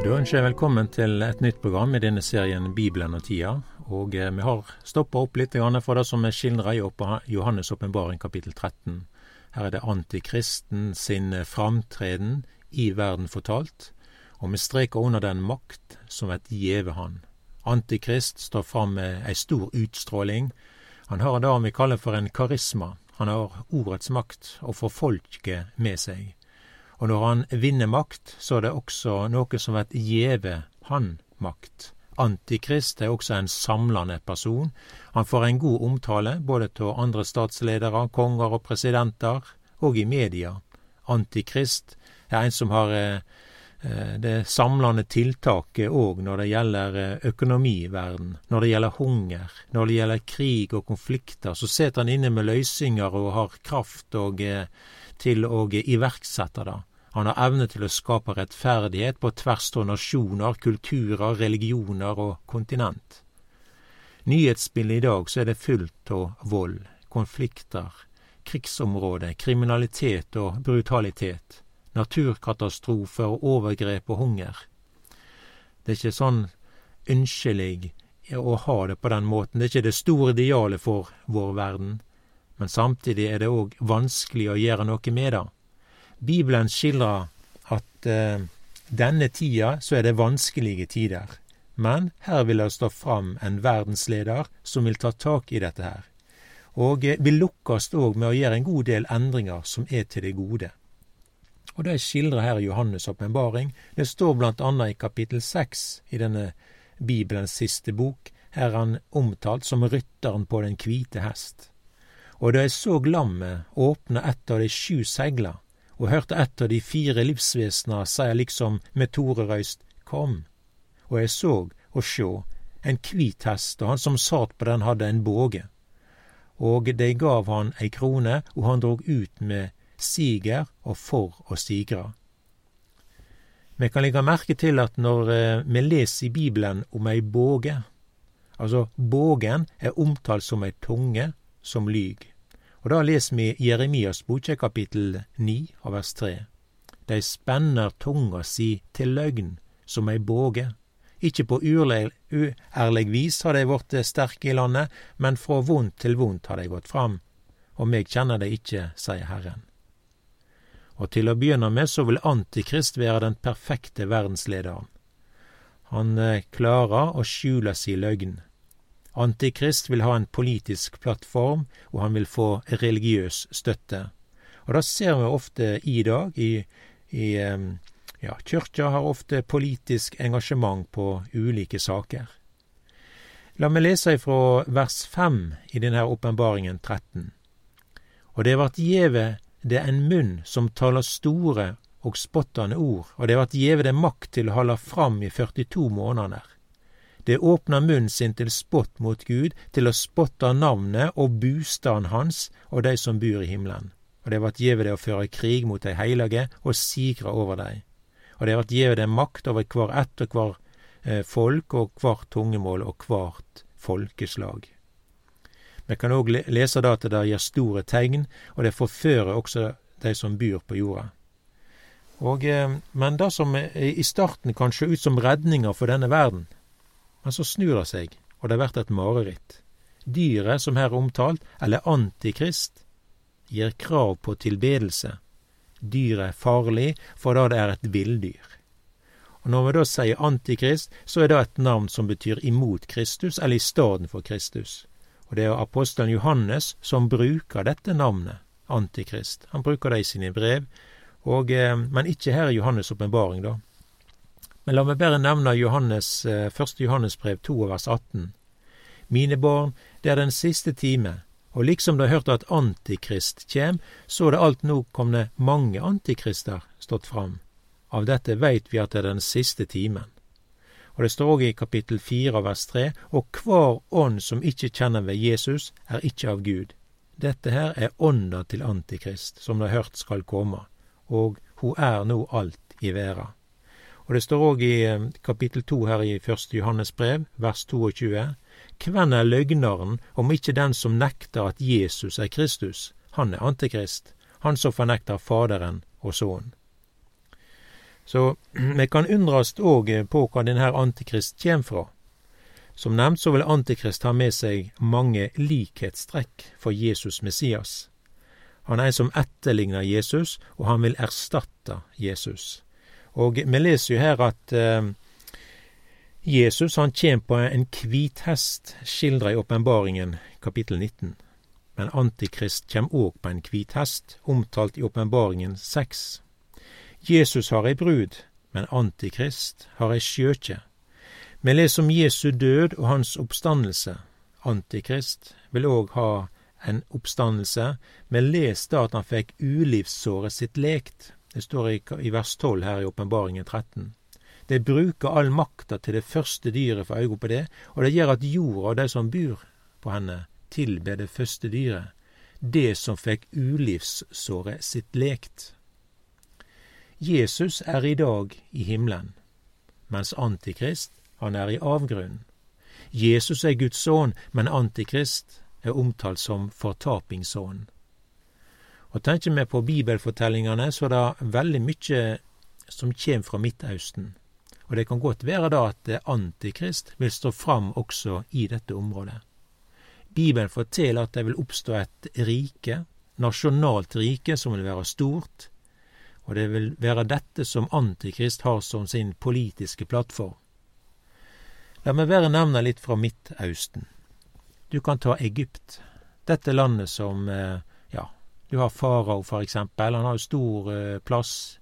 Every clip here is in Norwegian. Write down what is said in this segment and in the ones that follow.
Da ønsker jeg velkommen til et nytt program i denne serien Bibelen og tida. Og eh, vi har stoppa opp litt fra det som er skildra i Johannes' åpenbaring kapittel 13. Her er det antikristen sin framtreden i verden fortalt, og vi streker under den makt som et gjeve han. Antikrist står fram med ei stor utstråling. Han har det vi kaller for en karisma. Han har ordets makt og får folket med seg. Og når han vinner makt, så er det også noe som blir gjeve han makt. Antikrist er også en samlende person. Han får en god omtale både av andre statsledere, konger og presidenter, og i media. Antikrist er en som har eh, det samlende tiltaket òg når det gjelder eh, økonomiverden, når det gjelder hunger, når det gjelder krig og konflikter. Så sitter han inne med løsninger og har kraft og, eh, til å iverksette det. Han har evne til å skape rettferdighet på tvers av nasjoner, kulturer, religioner og kontinent. Nyhetsbildet i dag så er det fullt av vold, konflikter, krigsområder, kriminalitet og brutalitet, naturkatastrofer og overgrep og hunger. Det er ikke sånn ønskelig å ha det på den måten. Det er ikke det store idealet for vår verden, men samtidig er det òg vanskelig å gjøre noe med det. Bibelen skildrer at eh, denne tida så er det vanskelige tider, men her vil det stå fram en verdensleder som vil ta tak i dette her, og eh, vil lukkes òg med å gjøre en god del endringer som er til det gode. Og det skildrer her Johannes' åpenbaring. Det står blant annet i kapittel seks i denne Bibelens siste bok. Her er han omtalt som rytteren på den hvite hest. Og da jeg så lammet åpne et av de sju segler, og hørte et av de fire livsvesena seie liksom med toreøyst Kom. Og jeg såg, og sjå, en kvit hest, og han som sat på den hadde en båge. Og dei gav han ei krone, og han drog ut med siger og for å sigra. Vi kan legge merke til at når me vi leser i Bibelen om ei båge, altså bågen er omtalt som ei tunge som lyg. Og da leser vi Jeremias boke kapittel 9 av vers 3. Dei spenner tunga si til løgn som ei båge. Ikkje på uærlig vis har dei blitt sterke i landet, men frå vondt til vondt har dei gått fram. Og meg kjenner dei ikkje, sier Herren. Og til å begynne med så vil Antikrist være den perfekte verdenslederen. Han eh, klarer å skjule si løgn. Antikrist vil ha en politisk plattform, og han vil få religiøs støtte. Og det ser vi ofte i dag. I, i ja, Kyrkja har ofte politisk engasjement på ulike saker. La meg lese ifra vers 5 i denne åpenbaringen 13. Og det vart gjeve det en munn som taler store og spottende ord, og det vart gjeve det makt til å holde fram i 42 måneder. Det åpner munnen sin til spott mot Gud, til å spotte navnet og bustaden hans og dei som bor i himmelen. Og det vart gjeve det å føre krig mot dei heilage og sigre over dei. Og det vart gjeve det makt over hver ett og hver eh, folk og hvert tungemål og hvert folkeslag. Vi kan òg lese da at det gir store tegn, og det forfører også de som bor på jorda. Og, eh, men det som i starten kan se ut som redninga for denne verden, men så snur det seg, og det blir et mareritt. Dyret som her er omtalt, eller Antikrist, gir krav på tilbedelse. Dyret er farlig, for da det er et villdyr. Og Når vi da sier Antikrist, så er det et navn som betyr imot Kristus, eller i stedet for Kristus. Og det er apostelen Johannes som bruker dette navnet, Antikrist. Han bruker det i sine brev, og, eh, men ikke her i Johannes' åpenbaring, da. Men la meg bare nevne Johannes, 1. Eh, Johannes brev 2 vers 18. Mine barn, det er den siste time, og liksom du har hørt at Antikrist kjem, så er det alt nå komne mange antikrister stått fram. Av dette veit vi at det er den siste timen. Og det står òg i kapittel 4 vers 3, og hver ånd som ikke kjenner ved Jesus, er ikke av Gud. Dette her er ånda til Antikrist, som du har hørt skal komme, og hun er nå alt i verda. Og det står òg i eh, kapittel to her i første Johannes brev, vers 22. Hvem er løgneren om ikke den som nekter at Jesus er Kristus? Han er antikrist, han som fornekter Faderen og Sønnen. Så vi kan undrast òg på hva denne antikrist kjem fra. Som nevnt så vil Antikrist ha med seg mange likhetstrekk for Jesus Messias. Han er en som etterligner Jesus, og han vil erstatte Jesus. Og vi leser jo her at eh, Jesus han kjem på en hvit hest, skildra i Åpenbaringen kapittel 19. Men Antikrist kjem òg på en hvit hest, omtalt i Åpenbaringen 6. Jesus har ei brud, men Antikrist har ei skjøkje. Vi leser om Jesu død og hans oppstandelse. Antikrist vil òg ha en oppstandelse. Vi leser da at han fikk ulivssåret sitt lekt. Det står i, i vers 12 her i Åpenbaringen 13. Det bruker all makta til det første dyret for øye på det, og det gjør at jorda og de som bor på henne, tilber det første dyret, det som fikk ulivssåret sitt lekt. Jesus er i dag i himmelen, mens Antikrist han er i avgrunnen. Jesus er Guds sønn, men Antikrist er omtalt som fortapingssønnen. Og tenker vi på bibelfortellingene, så er det veldig mye som kjem fra Midtausten. Og det kan godt være da at Antikrist vil stå fram også i dette området. Bibelen forteller at det vil oppstå et rike, nasjonalt rike, som vil være stort, og det vil være dette som Antikrist har som sin politiske plattform. La meg bare nevne litt fra Midtausten. Du kan ta Egypt. Dette landet som eh, du har farao, for eksempel. Han har jo stor eh, plass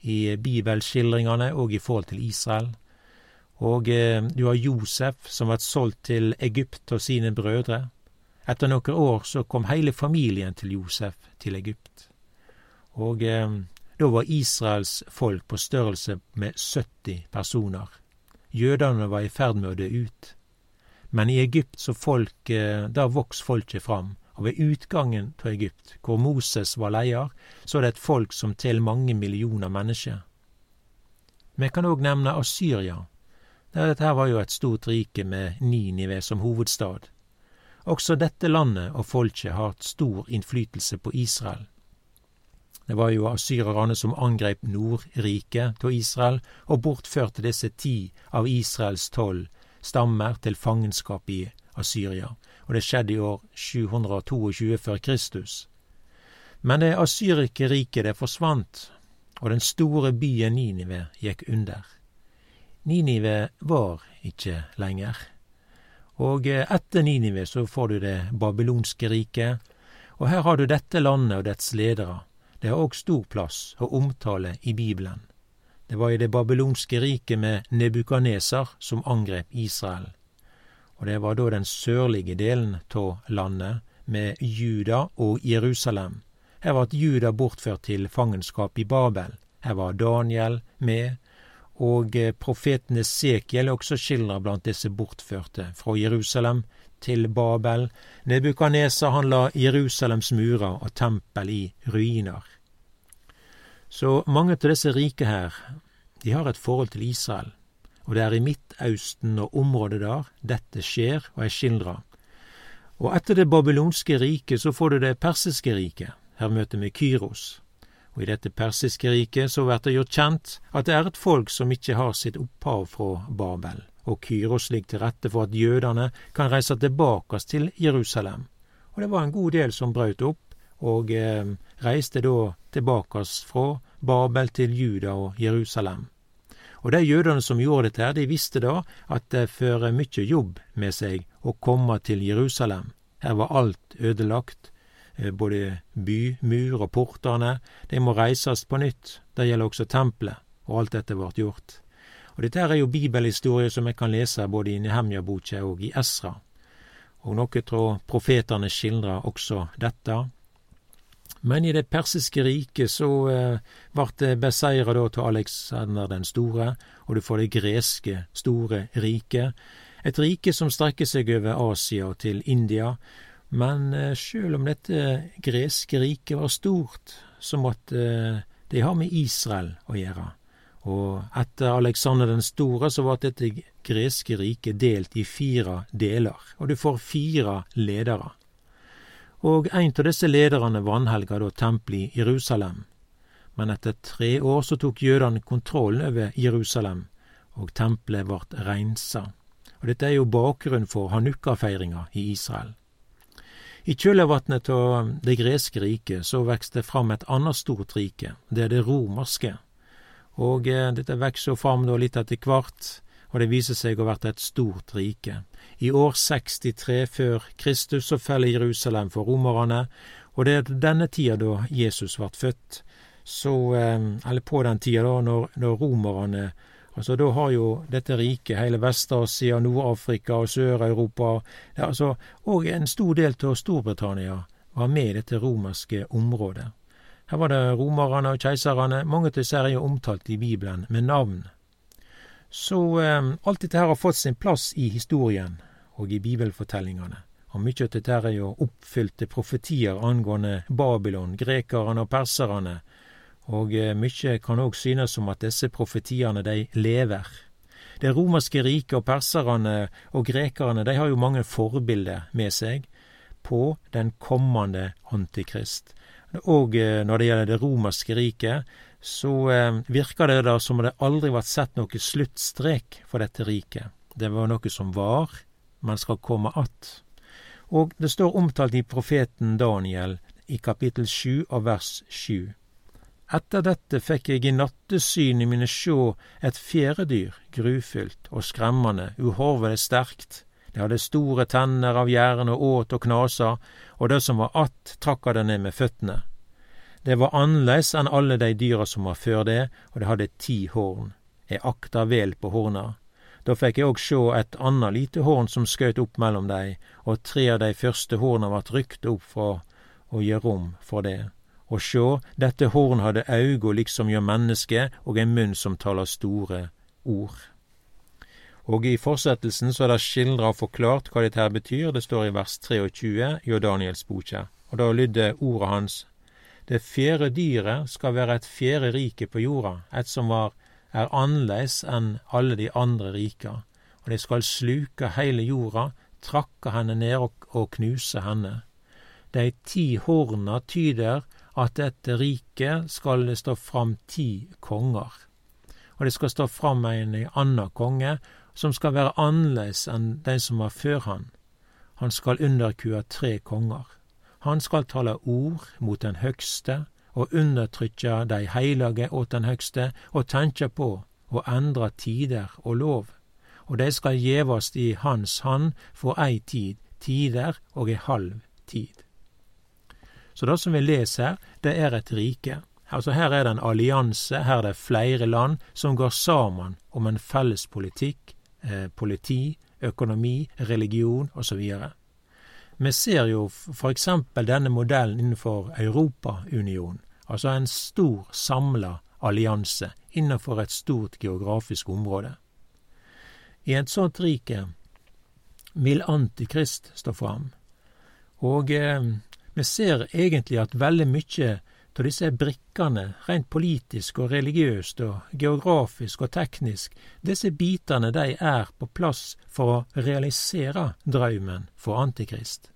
i bibelskildringene og i forhold til Israel. Og eh, du har Josef, som ble solgt til Egypt og sine brødre. Etter noen år så kom hele familien til Josef til Egypt. Og da var Israels folk på størrelse med 70 personer. Jødene var i ferd med å dø ut. Men i Egypt så folk, eh, der voks folket fram, og ved utgangen til Egypt, hvor Moses var leder, så er det et folk som til mange millioner mennesker. Vi kan òg nevne Asyria. Dette var jo et stort rike med Ninive som hovedstad. Også dette landet og folket har hatt stor innflytelse på Israel. Det var jo asyrerne som angrep Nordriket til Israel og bortførte disse ti av Israels tolv stammer til fangenskap i Asyria, og det skjedde i år 722 før Kristus. Men det asyrike riket det forsvant, og den store byen Ninive gikk under. Ninive var ikke lenger. Og etter Ninive så får du det babylonske riket, og her har du dette landet og dets ledere det har òg stor plass og omtale i Bibelen. Det var i det babylonske riket med Nebukaneser som angrep Israel. Og det var da den sørlige delen av landet, med Juda og Jerusalem. Her var Juda bortført til fangenskap i Babel. Her var Daniel med, og eh, profeten Esekiel er også skildra blant disse bortførte fra Jerusalem til Babel. Nebukadnesa han Jerusalems murer og tempel i ruiner. Så mange av disse rike her, de har et forhold til Israel, og det er i Midtausten og området der dette skjer og er skildra. Og etter det babylonske riket så får du det persiske riket. Her møter vi Kyros. Og i dette persiske riket så blir det gjort kjent at det er et folk som ikke har sitt opphav fra Babel og Kyros ligger til rette for at jødene kan reise tilbake til Jerusalem. Og det var en god del som brøt opp, og eh, reiste da tilbake fra Babel til Juda og Jerusalem. Og de jødene som gjorde dette, her, de visste da at det fører mye jobb med seg å komme til Jerusalem. Her var alt ødelagt, eh, både by, mur og portene. De må reises på nytt. Det gjelder også tempelet, og alt dette ble gjort. Og dette er jo bibelhistorie som jeg kan lese både i Nehemja-boka og i Esra. Og noe av profetene skildrer også dette. Men i det persiske riket så eh, vart det beseira da av Alexander den store, og du får det greske store riket. Et rike som strekker seg over Asia til India. Men eh, sjøl om dette greske riket var stort, så måtte eh, det ha med Israel å gjøre. Og etter Alexander den store så ble dette greske riket delt i fire deler, og du får fire ledere. Og en av disse lederne vanhelga da tempelet i Jerusalem. men etter tre år så tok jødene kontrollen over Jerusalem, og tempelet ble rensa. Og Dette er jo bakgrunnen for Hanukka-feiringa i Israel. I kjølvannet av det greske riket så vokste det fram et annet stort rike, det er det romerske. Og eh, dette vokser fram da litt etter hvert, og det viser seg å ha vært et stort rike. I år 63 før Kristus så faller Jerusalem for romerne, og det er denne tida da Jesus ble født. Så, eh, eller på den tida da, når, når romerne Altså, da har jo dette riket, hele Vest-Asia, Nord-Afrika og Sør-Europa altså, Og en stor del av Storbritannia var med i dette romerske området. Her var det romerne og keiserne. Mange av disse er jo omtalt i Bibelen med navn. Så eh, alt dette her har fått sin plass i historien og i bibelfortellingene. Og mye av dette er jo oppfylte profetier angående Babylon, grekerne og perserne og eh, mykje kan òg synes som at disse profetiene, de lever. Det romerske riket og perserne og grekerne, de har jo mange forbilder med seg på den kommende antikrist. Og eh, når det gjelder det romerske riket, så eh, virker det da som det aldri vart sett noe sluttstrek for dette riket. Det var noe som var, men skal komme att. Og det står omtalt i profeten Daniel i kapittel sju og vers sju. Etter dette fikk jeg i nattesyn i mine sjå et fjæredyr, grufylt og skremmende, uhorvelig sterkt. Det hadde store tenner av jern og åt og knasa, og det som var att, trakk det ned med føttene. Det var annerledes enn alle de dyra som var før det, og det hadde ti horn. Jeg akta vel på horna. Da fikk jeg òg sjå et anna lite horn som skjøt opp mellom dei, og tre av de første horna vart rykte opp fra å gi rom for det. Og sjå, dette horn hadde augo liksom gjør menneske, og ein munn som taler store ord. Og i fortsettelsen så er det skildra og forklart hva dette her betyr. Det står i vers 23 i Daniels boka, Og da lydde ordet hans Det fjerde dyret skal være et fjerde rike på jorda, et som var, er annerledes enn alle de andre rika. Og det skal sluke heile jorda, trakke henne ned og, og knuse henne. De ti horna tyder at dette riket skal det stå fram ti konger. Og det skal stå fram en anna konge som skal være annerledes enn den som var før han. Han skal underkue tre konger. Han skal tale ord mot den høgste og undertrykkja dei heilage åt den høgste og tenkja på å endra tider og lov. Og dei skal gjevast i hans hand for ei tid, tider og ei halv tid. Så det som vi leser det er et rike. Altså Her er det en allianse, her er det flere land som går sammen om en felles politikk, eh, politi, økonomi, religion osv. Vi ser jo eksempel denne modellen innenfor Europaunionen, altså en stor samla allianse innenfor et stort geografisk område. I et sånt rike vil Antikrist stå fram, og eh, vi ser egentlig at veldig mye av disse brikkene, rent politisk og religiøst og geografisk og teknisk, disse bitene de er på plass for å realisere drømmen for Antikrist.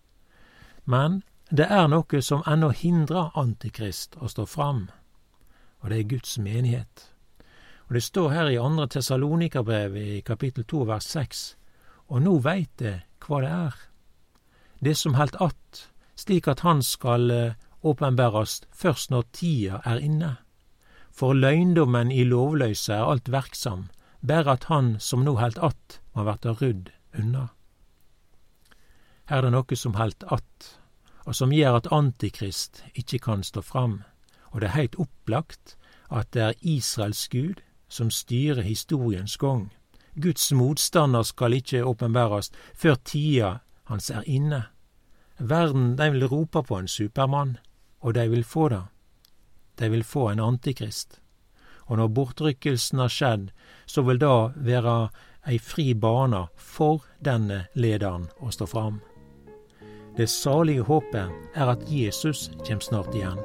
Men det er noe som ennå hindrer Antikrist å stå fram, og det er Guds menighet. Og Det står her i andre Tessalonikerbrevet i kapittel to vers seks, og nå veit det hva det er. Det som helt att, slik at han skal åpenbærast først når tida er inne. For løgndommen i lovløysa er alt verksam, bare at han som nå helt att, må verta rudd unna. Her er det noe som helt att, og som gjør at Antikrist ikke kan stå fram, og det er heilt opplagt at det er Israels Gud som styrer historiens gang. Guds motstander skal ikke åpenbærast før tida hans er inne. Verden, de vil rope på en supermann, og de vil få det. De vil få en antikrist. Og når bortrykkelsen har skjedd, så vil det være ei fri bane for denne lederen å stå fram. Det salige håpet er at Jesus kjem snart igjen.